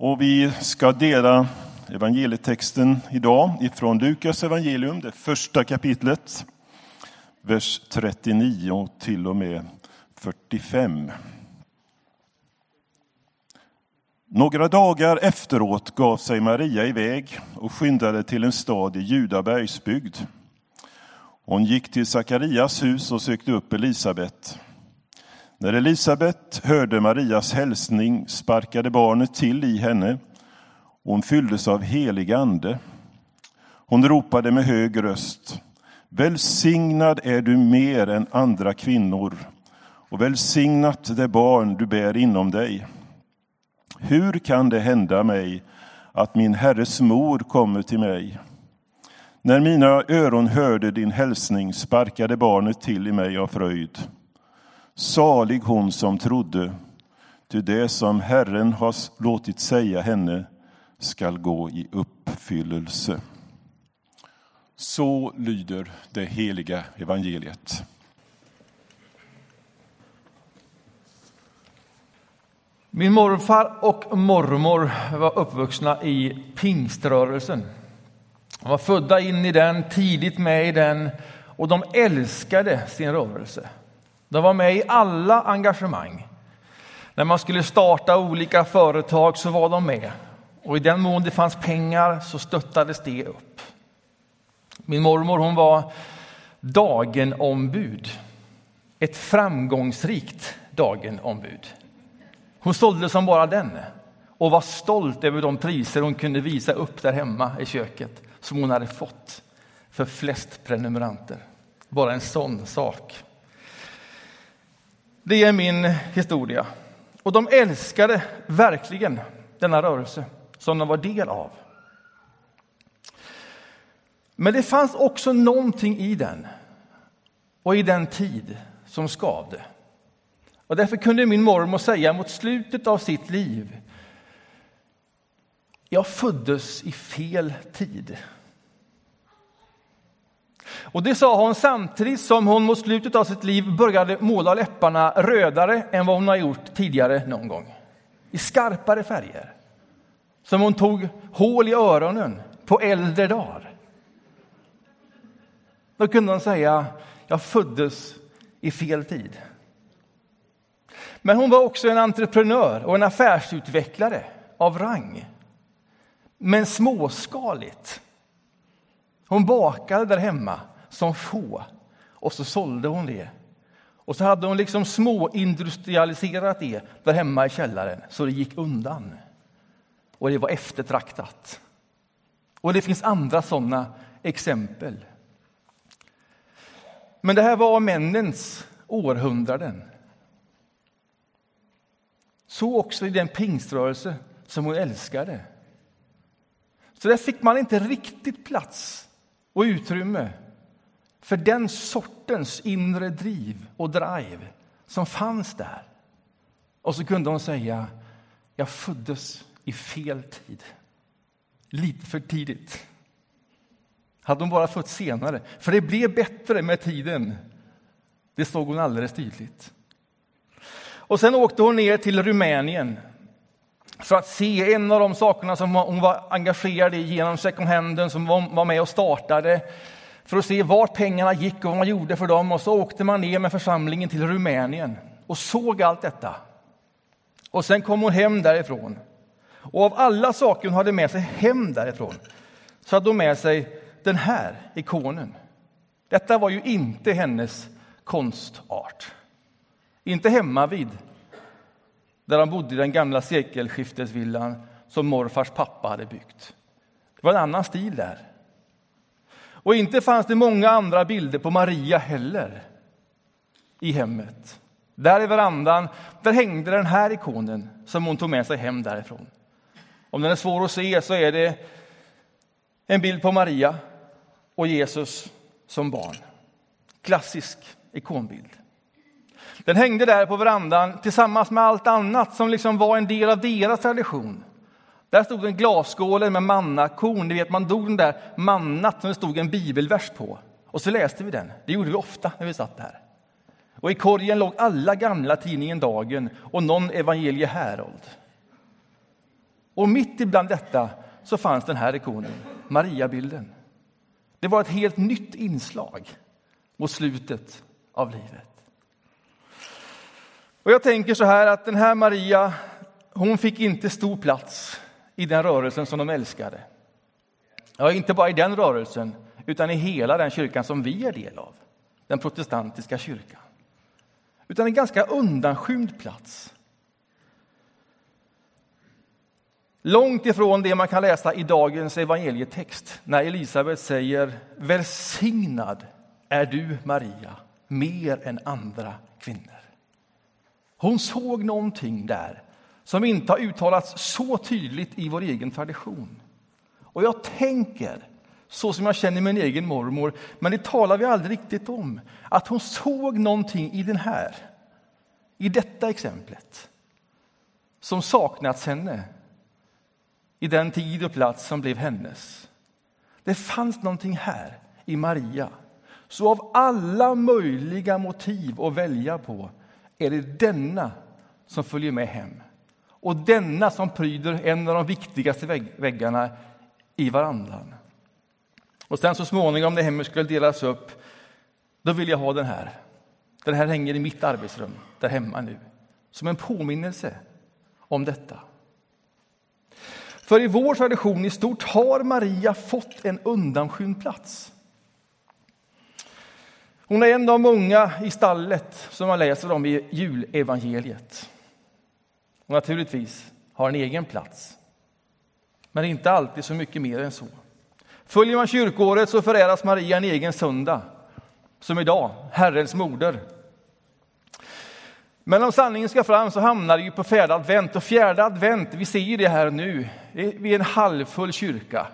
Och vi ska dela evangelietexten idag ifrån Lukas evangelium, det första kapitlet, vers 39 till och med 45. Några dagar efteråt gav sig Maria iväg och skyndade till en stad i Judabergsbygd. Hon gick till Sakarias hus och sökte upp Elisabet. När Elisabet hörde Marias hälsning sparkade barnet till i henne. Hon fylldes av helig ande. Hon ropade med hög röst. Välsignad är du mer än andra kvinnor och välsignat det barn du bär inom dig. Hur kan det hända mig att min Herres mor kommer till mig? När mina öron hörde din hälsning sparkade barnet till i mig av fröjd. Salig hon som trodde, ty det som Herren har låtit säga henne skall gå i uppfyllelse. Så lyder det heliga evangeliet. Min morfar och mormor var uppvuxna i pingströrelsen. De var födda in i den, tidigt med i den och de älskade sin rörelse. De var med i alla engagemang. När man skulle starta olika företag så var de med. Och i den mån det fanns pengar så stöttades det upp. Min mormor hon var dagenombud. Ett framgångsrikt dagenombud. Hon sålde som bara den och var stolt över de priser hon kunde visa upp där hemma i köket som hon hade fått för flest prenumeranter. Bara en sån sak. Det är min historia. Och de älskade verkligen denna rörelse som de var del av. Men det fanns också någonting i den och i den tid som skavde. Och därför kunde min mormor säga mot slutet av sitt liv jag föddes i fel tid. Och det sa hon samtidigt som hon mot slutet av sitt liv började måla läpparna rödare än vad hon har gjort tidigare någon gång. I skarpare färger. Som hon tog hål i öronen på äldre dagar. Då kunde hon säga, jag föddes i fel tid. Men hon var också en entreprenör och en affärsutvecklare av rang. Men småskaligt. Hon bakade där hemma som få och så sålde hon det. Och så hade hon liksom småindustrialiserat det där hemma i källaren så det gick undan. Och det var eftertraktat. Och det finns andra sådana exempel. Men det här var männens århundraden. Så också i den pingströrelse som hon älskade. Så där fick man inte riktigt plats och utrymme för den sortens inre driv och drive som fanns där. Och så kunde hon säga, jag föddes i fel tid. Lite för tidigt. Hade hon bara fått senare. För det blev bättre med tiden. Det såg hon alldeles tydligt. Och sen åkte hon ner till Rumänien för att se en av de sakerna som hon var engagerad i genom second handen, som var med och startade, för att se vart pengarna gick och vad man gjorde för dem. Och så åkte man ner med församlingen till Rumänien och såg allt detta. Och sen kom hon hem därifrån. Och av alla saker hon hade med sig hem därifrån så hade hon med sig den här ikonen. Detta var ju inte hennes konstart. Inte hemma vid där han bodde i den gamla sekelskiftesvillan som morfars pappa hade byggt. Det var en annan stil där. Och inte fanns det många andra bilder på Maria heller i hemmet. Där i verandan där hängde den här ikonen som hon tog med sig hem därifrån. Om den är svår att se så är det en bild på Maria och Jesus som barn. Klassisk ikonbild. Den hängde där på verandan tillsammans med allt annat som liksom var en del av deras tradition. Där stod en glasskål med mannakorn. Ni vet, man dog den där mannat som det stod en bibelvers på. Och så läste vi den. Det gjorde vi ofta när vi satt där. Och i korgen låg alla gamla tidningen Dagen och någon evangelie Härold. Och mitt ibland detta så fanns den här ikonen, Mariabilden. Det var ett helt nytt inslag mot slutet av livet. Och jag tänker så här att den här Maria, hon fick inte stor plats i den rörelsen som de älskade. Ja, inte bara i den rörelsen, utan i hela den kyrkan som vi är del av, den protestantiska kyrkan. Utan en ganska undanskymd plats. Långt ifrån det man kan läsa i dagens evangelietext när Elisabet säger Välsignad är du, Maria, mer än andra kvinnor. Hon såg någonting där som inte har uttalats så tydligt i vår egen tradition. Och jag tänker, så som jag känner min egen mormor, men det talar vi aldrig riktigt om, att hon såg någonting i den här, i detta exemplet, som saknats henne i den tid och plats som blev hennes. Det fanns någonting här i Maria. Så av alla möjliga motiv att välja på är det denna som följer med hem och denna som pryder en av de viktigaste väggarna i varandan. Och sen så småningom när hemmet skulle delas upp, då vill jag ha den här. Den här hänger i mitt arbetsrum där hemma nu, som en påminnelse om detta. För i vår tradition i stort har Maria fått en undanskymd plats. Hon är en av många i stallet som man läser om i julevangeliet. Och naturligtvis har en egen plats, men inte alltid så mycket mer än så. Följer man kyrkåret så föräras Maria en egen söndag, som idag, Herrens moder. Men om sanningen ska fram så hamnar det ju på fjärde advent. Och fjärde advent, vi ser ju det här nu, vi är en halvfull kyrka.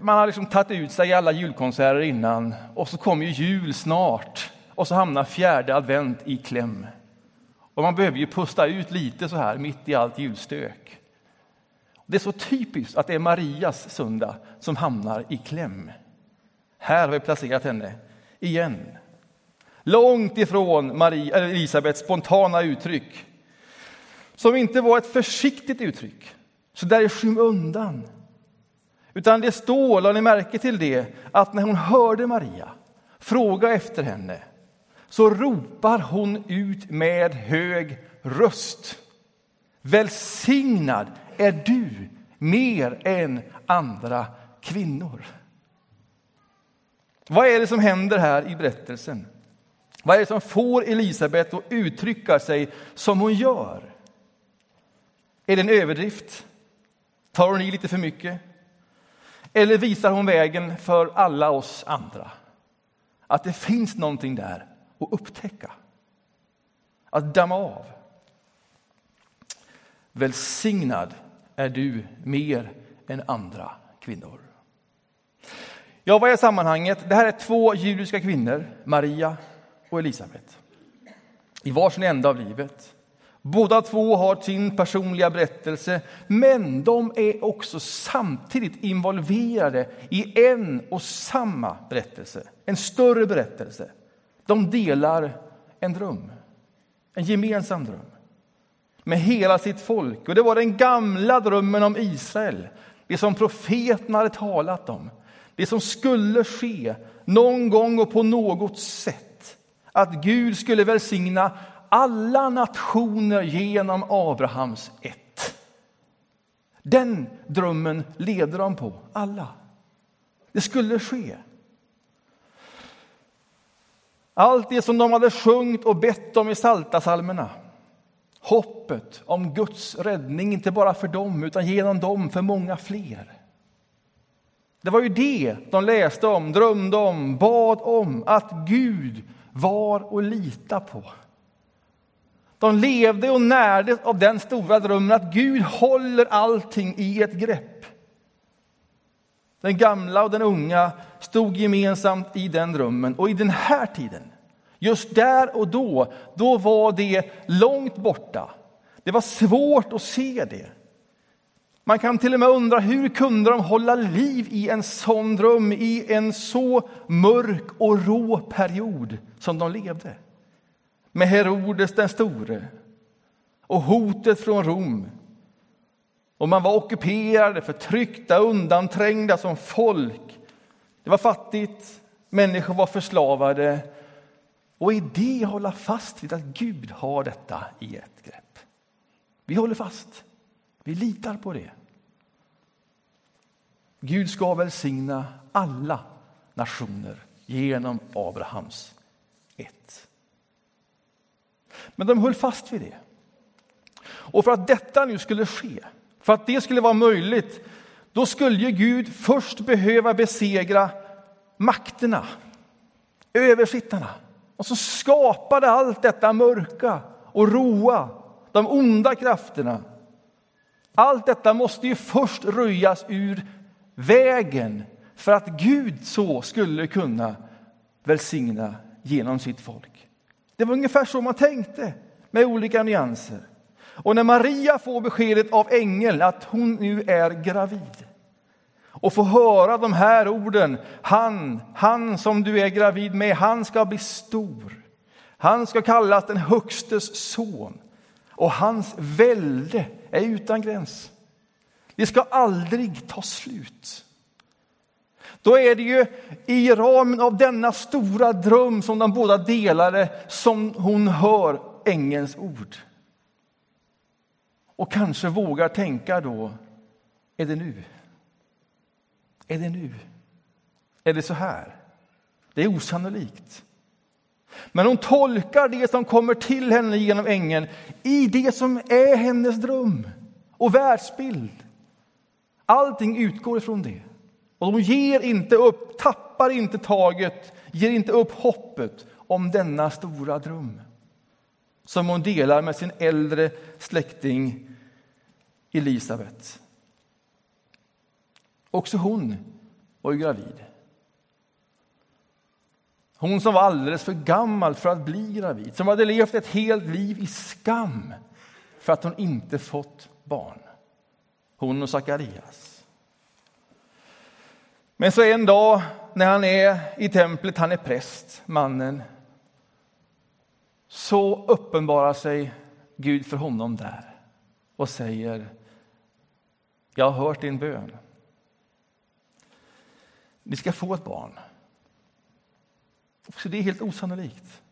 Man har liksom tagit ut sig i alla julkonserter innan och så kommer ju jul snart och så hamnar fjärde advent i kläm. Och man behöver ju pusta ut lite så här mitt i allt julstök. Det är så typiskt att det är Marias söndag som hamnar i kläm. Här har vi placerat henne igen. Långt ifrån Maria, Elisabets spontana uttryck som inte var ett försiktigt uttryck, så där i skymundan. Utan det står, la ni märke till det, att när hon hörde Maria fråga efter henne så ropar hon ut med hög röst. Välsignad är du mer än andra kvinnor. Vad är det som händer här i berättelsen? Vad är det som får Elisabet att uttrycka sig som hon gör? Är det en överdrift? Tar hon i lite för mycket? Eller visar hon vägen för alla oss andra? Att det finns någonting där och upptäcka, att damma av. Välsignad är du mer än andra kvinnor. Ja, vad är sammanhanget? Det här är två judiska kvinnor, Maria och Elisabet, i varsin ända av livet. Båda två har sin personliga berättelse, men de är också samtidigt involverade i en och samma berättelse, en större berättelse. De delar en dröm, en gemensam dröm med hela sitt folk. Och Det var den gamla drömmen om Israel, det som profeterna hade talat om. Det som skulle ske någon gång och på något sätt. Att Gud skulle välsigna alla nationer genom Abrahams ett. Den drömmen leder de på, alla. Det skulle ske. Allt det som de hade sjungit och bett om i Saltasalmerna. Hoppet om Guds räddning, inte bara för dem, utan genom dem för många fler. Det var ju det de läste om, drömde om, bad om, att Gud var att lita på. De levde och närdes av den stora drömmen att Gud håller allting i ett grepp. Den gamla och den unga stod gemensamt i den drömmen. Och i den här tiden, just där och då, då var det långt borta. Det var svårt att se det. Man kan till och med undra hur kunde de hålla liv i en sån dröm i en så mörk och rå period som de levde med Herodes den store och hotet från Rom och man var ockuperade, förtryckta, undanträngda som folk. Det var fattigt, människor var förslavade. Och i det hålla fast vid att Gud har detta i ett grepp. Vi håller fast. Vi litar på det. Gud ska välsigna alla nationer genom Abrahams ett. Men de höll fast vid det. Och för att detta nu skulle ske, för att det skulle vara möjligt, då skulle Gud först behöva besegra makterna, översittarna. Och så skapade allt detta mörka och roa, de onda krafterna. Allt detta måste ju först röjas ur vägen för att Gud så skulle kunna välsigna genom sitt folk. Det var ungefär så man tänkte, med olika nyanser. Och när Maria får beskedet av ängeln att hon nu är gravid och får höra de här orden, han, han som du är gravid med, han ska bli stor. Han ska kallas den Högstes son och hans välde är utan gräns. Det ska aldrig ta slut. Då är det ju i ramen av denna stora dröm som de båda delade som hon hör ängelns ord. Och kanske vågar tänka då, är det nu? Är det nu? Är det så här? Det är osannolikt. Men hon tolkar det som kommer till henne genom ängeln i det som är hennes dröm och världsbild. Allting utgår ifrån det. Och hon ger inte upp, tappar inte taget, ger inte upp hoppet om denna stora dröm som hon delar med sin äldre släkting Elisabet. Också hon var ju gravid. Hon som var alldeles för gammal för att bli gravid, som hade levt ett helt liv i skam för att hon inte fått barn. Hon och Sakarias. Men så en dag när han är i templet, han är präst, mannen, så uppenbarar sig Gud för honom där och säger Jag har hört din bön. Ni ska få ett barn. Så det är helt osannolikt.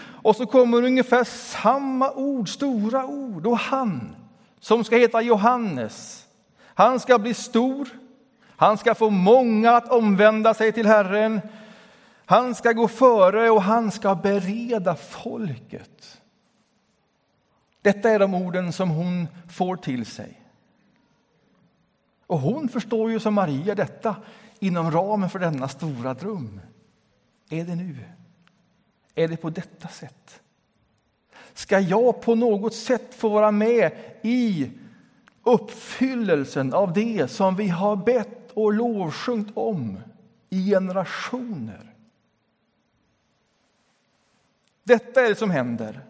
Och så kommer ungefär samma ord, stora ord. Och han, som ska heta Johannes, han ska bli stor. Han ska få många att omvända sig till Herren. Han ska gå före och han ska bereda folket. Detta är de orden som hon får till sig. Och hon förstår ju som Maria detta inom ramen för denna stora dröm. Är det nu? Är det på detta sätt? Ska jag på något sätt få vara med i uppfyllelsen av det som vi har bett och lovsjungit om i generationer? Detta är det som händer.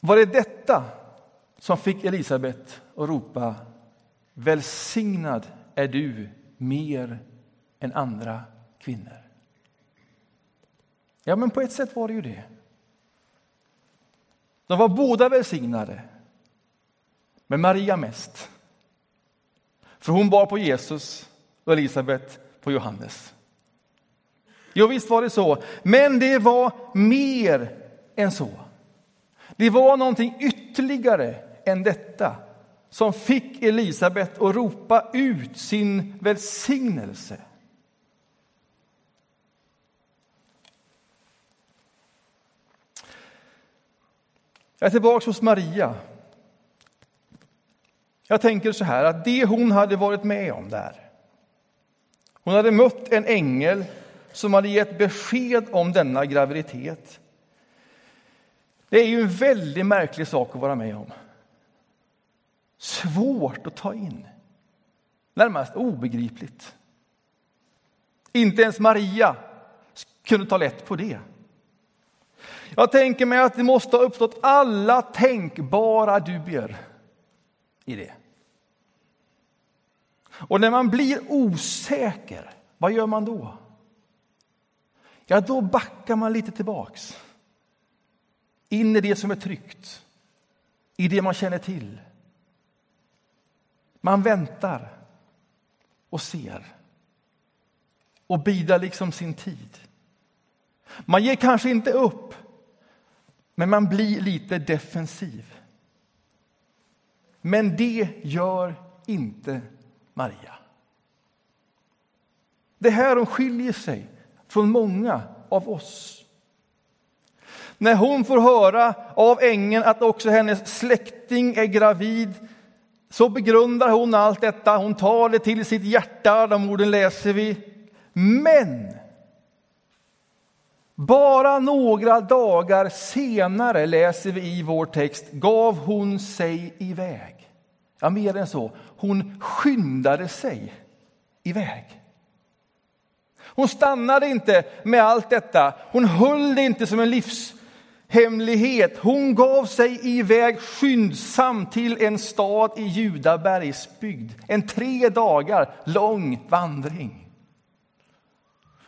Var det detta som fick Elisabet att ropa Välsignad är du mer än andra kvinnor? Ja, men på ett sätt var det ju det. De var båda välsignade, men Maria mest. För hon bar på Jesus och Elisabet på Johannes. Jo, visst var det så, men det var mer än så. Det var någonting ytterligare än detta som fick Elisabet att ropa ut sin välsignelse. Jag är tillbaka hos Maria. Jag tänker så här att det hon hade varit med om där. Hon hade mött en ängel som hade gett besked om denna graviditet. Det är ju en väldigt märklig sak att vara med om. Svårt att ta in. Närmast obegripligt. Inte ens Maria kunde ta lätt på det. Jag tänker mig att det måste ha uppstått alla tänkbara dubier i det. Och när man blir osäker, vad gör man då? Ja, då backar man lite tillbaks. in i det som är tryggt, i det man känner till. Man väntar och ser och bidar liksom sin tid. Man ger kanske inte upp, men man blir lite defensiv. Men det gör inte Maria. Det här hon skiljer sig från många av oss. När hon får höra av ängeln att också hennes släkting är gravid så begrundar hon allt detta. Hon tar det till sitt hjärta. De orden läser vi. Men bara några dagar senare, läser vi i vår text, gav hon sig iväg. Ja, mer än så. Hon skyndade sig iväg. Hon stannade inte med allt detta. Hon höll det inte som en livshemlighet. Hon gav sig iväg skyndsamt till en stad i Judabergsbygd. En tre dagar lång vandring.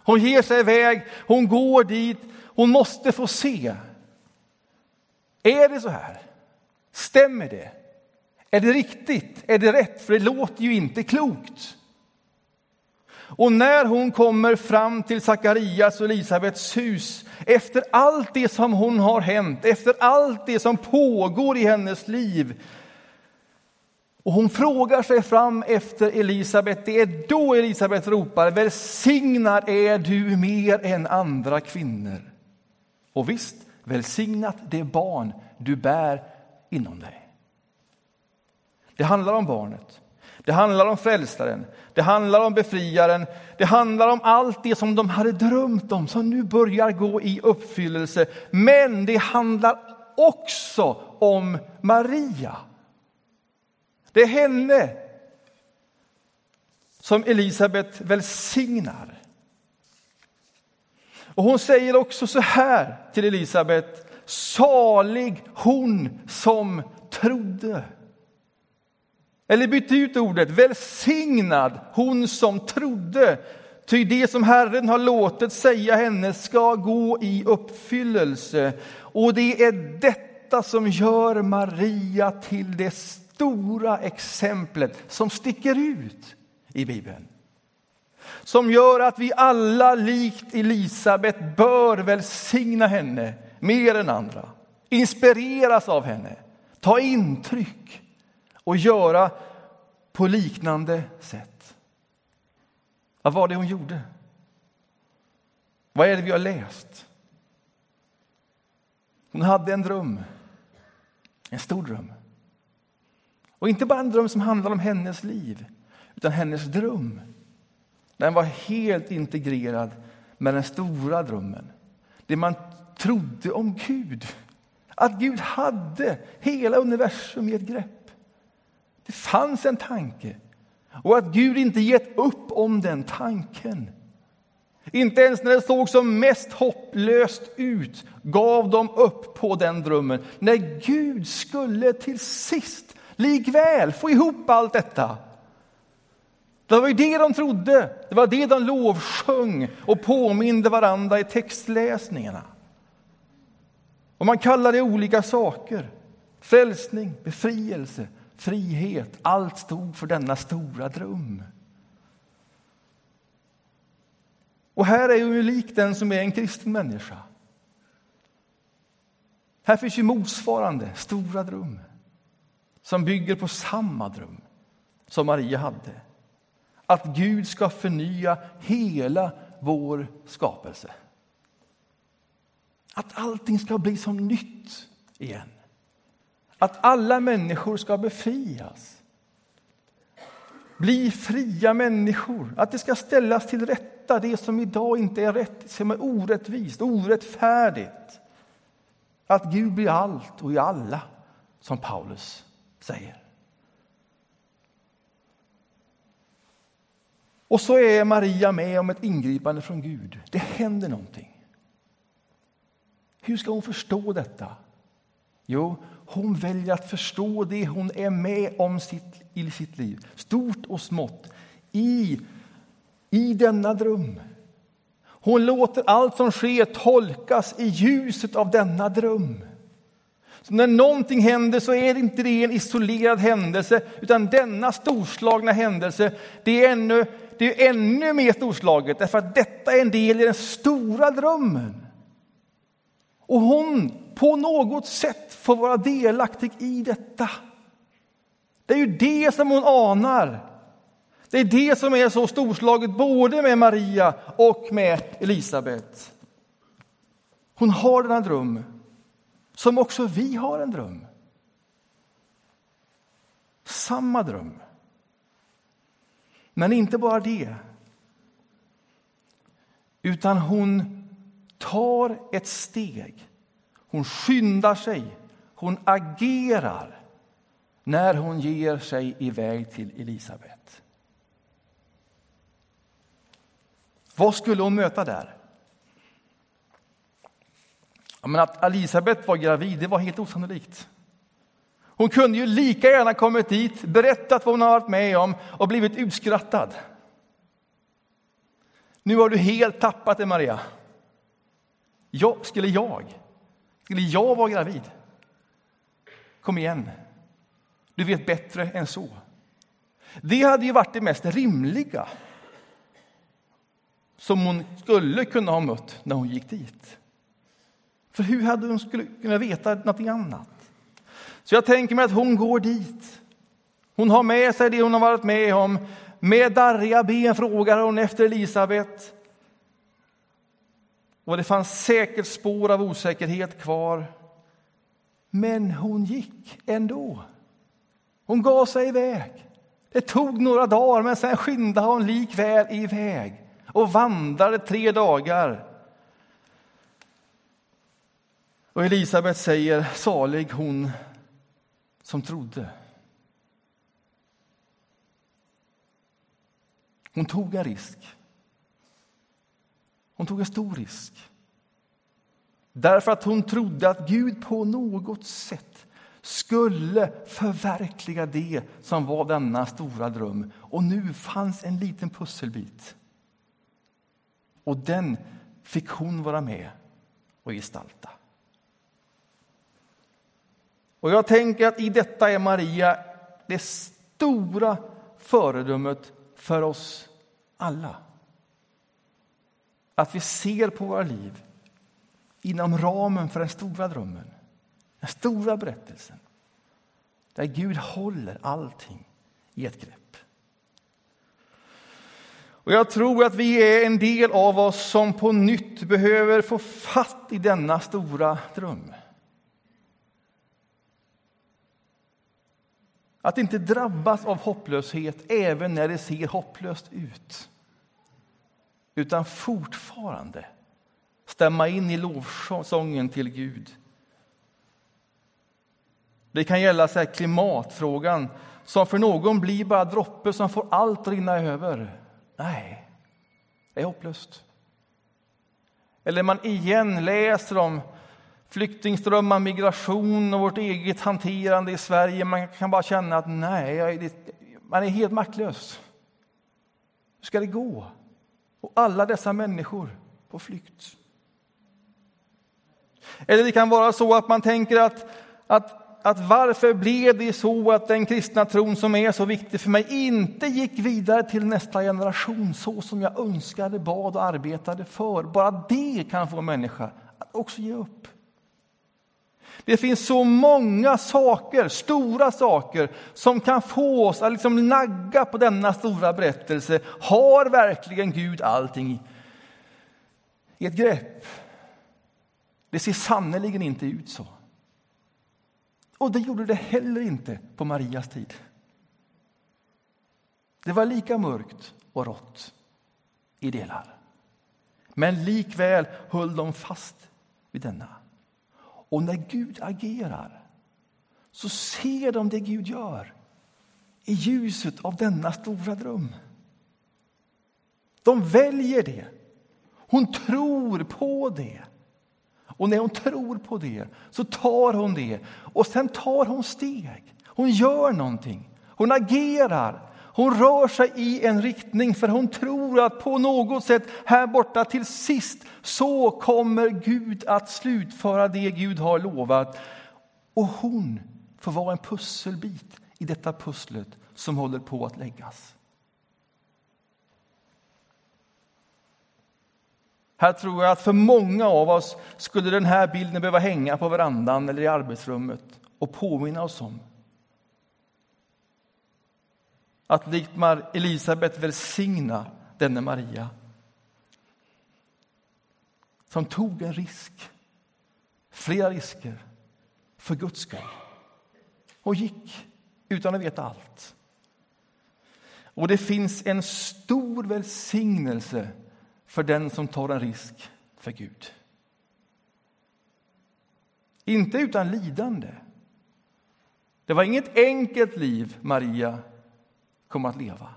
Hon ger sig iväg, hon går dit, hon måste få se. Är det så här? Stämmer det? Är det riktigt? Är det rätt? För det låter ju inte klokt. Och när hon kommer fram till Sakarias och Elisabets hus efter allt det som hon har hänt, efter allt det som pågår i hennes liv och hon frågar sig fram efter Elisabet. Det är då Elisabet ropar välsignad är du mer än andra kvinnor. Och visst, välsignat det barn du bär inom dig. Det handlar om barnet. Det handlar om frälsaren, det handlar om befriaren, det handlar om allt det som de hade drömt om, som nu börjar gå i uppfyllelse. Men det handlar också om Maria. Det är henne som Elisabet välsignar. Och hon säger också så här till Elisabet. Salig hon som trodde. Eller byt ut ordet, välsignad hon som trodde. Ty det som Herren har låtit säga henne ska gå i uppfyllelse. Och det är detta som gör Maria till det stora exemplet som sticker ut i Bibeln. Som gör att vi alla likt Elisabet bör välsigna henne mer än andra. Inspireras av henne, ta intryck och göra på liknande sätt. Vad var det hon gjorde? Vad är det vi har läst? Hon hade en dröm, en stor dröm. Och inte bara en dröm som handlar om hennes liv, utan hennes dröm. Den var helt integrerad med den stora drömmen. Det man trodde om Gud. Att Gud hade hela universum i ett grepp. Det fanns en tanke. Och att Gud inte gett upp om den tanken. Inte ens när det såg som mest hopplöst ut gav de upp på den drömmen. När Gud skulle till sist likväl få ihop allt detta. Det var ju det de trodde, det var det de lovsjöng och påminde varandra i textläsningarna. Och man kallar det olika saker. Frälsning, befrielse, frihet. Allt stod för denna stora dröm. Och här är ju lik den som är en kristen människa. Här finns ju motsvarande stora dröm som bygger på samma dröm som Maria hade. Att Gud ska förnya hela vår skapelse. Att allting ska bli som nytt igen. Att alla människor ska befrias. Bli fria människor. Att det ska ställas till rätta det som idag inte är rätt, som är orättvist, orättfärdigt. Att Gud blir allt och i alla, som Paulus säger. Och så är Maria med om ett ingripande från Gud. Det händer någonting. Hur ska hon förstå detta? Jo, hon väljer att förstå det hon är med om sitt, i sitt liv, stort och smått, i, i denna dröm. Hon låter allt som sker tolkas i ljuset av denna dröm. Så när någonting händer så är det inte det en isolerad händelse, utan denna storslagna händelse, det är ännu, det är ännu mer storslaget, därför att detta är en del i den stora drömmen. Och hon på något sätt få vara delaktig i detta. Det är ju det som hon anar. Det är det som är så storslaget både med Maria och med Elisabet. Hon har denna dröm, som också vi har en dröm. Samma dröm. Men inte bara det. Utan hon tar ett steg. Hon skyndar sig. Hon agerar när hon ger sig iväg till Elisabet. Vad skulle hon möta där? Men att Elisabet var gravid det var helt osannolikt. Hon kunde ju lika gärna kommit dit, berättat vad hon har varit med om och blivit utskrattad. Nu har du helt tappat det, Maria. Jag, skulle jag? Skulle jag vara gravid? Kom igen. Du vet bättre än så. Det hade ju varit det mest rimliga som hon skulle kunna ha mött när hon gick dit. För hur hade hon skulle kunna veta någonting annat? Så jag tänker mig att hon går dit. Hon har med sig det hon har varit med om. Med darriga ben frågar hon efter Elisabet. Och det fanns säkert spår av osäkerhet kvar. Men hon gick ändå. Hon gav sig iväg. Det tog några dagar, men sen skyndade hon likväl iväg och vandrade tre dagar. Och Elisabet säger, salig hon som trodde. Hon tog en risk. Hon tog en stor risk. Därför att hon trodde att Gud på något sätt skulle förverkliga det som var denna stora dröm. Och nu fanns en liten pusselbit. Och den fick hon vara med och gestalta. Och jag tänker att i detta är Maria det stora föredömet för oss alla. Att vi ser på våra liv inom ramen för den stora drömmen, den stora berättelsen där Gud håller allting i ett grepp. Och Jag tror att vi är en del av oss som på nytt behöver få fatt i denna stora dröm. Att inte drabbas av hopplöshet även när det ser hopplöst ut. Utan fortfarande stämma in i lovsången till Gud. Det kan gälla så klimatfrågan som för någon blir bara droppe som får allt att rinna över. Nej, det är hopplöst. Eller man igen läser om flyktingströmmar, migration och vårt eget hanterande i Sverige. Man kan bara känna att nej, man är helt maktlös. Hur ska det gå? Och alla dessa människor på flykt. Eller det kan vara så att man tänker att, att, att varför blev det så att den kristna tron som är så viktig för mig inte gick vidare till nästa generation så som jag önskade, bad och arbetade för. Bara det kan få en människa att också ge upp. Det finns så många saker, stora saker, som kan få oss att liksom nagga på denna stora berättelse. Har verkligen Gud allting i ett grepp? Det ser sannerligen inte ut så. Och det gjorde det heller inte på Marias tid. Det var lika mörkt och rått i delar. Men likväl höll de fast vid denna. Och när Gud agerar så ser de det Gud gör i ljuset av denna stora dröm. De väljer det. Hon tror på det. Och när hon tror på det så tar hon det och sen tar hon steg. Hon gör någonting. Hon agerar. Hon rör sig i en riktning för hon tror att på något sätt här borta till sist så kommer Gud att slutföra det Gud har lovat. Och hon får vara en pusselbit i detta pusslet som håller på att läggas. Här tror jag att för många av oss skulle den här bilden behöva hänga på verandan eller i arbetsrummet och påminna oss om att likt Elisabet välsigna denne Maria som tog en risk, flera risker, för Guds skull och gick utan att veta allt. Och det finns en stor välsignelse för den som tar en risk för Gud. Inte utan lidande. Det var inget enkelt liv Maria kommer att leva.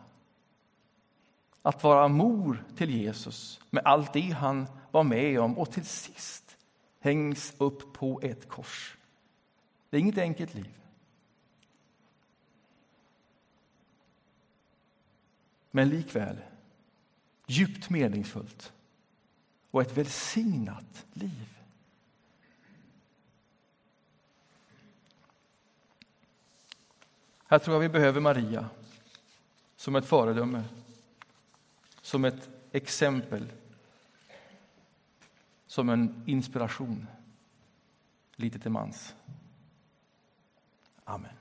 Att vara mor till Jesus med allt det han var med om och till sist hängs upp på ett kors. Det är inget enkelt liv. Men likväl djupt meningsfullt och ett välsignat liv. Här tror jag vi behöver Maria som ett föredöme, som ett exempel, som en inspiration lite till mans. Amen.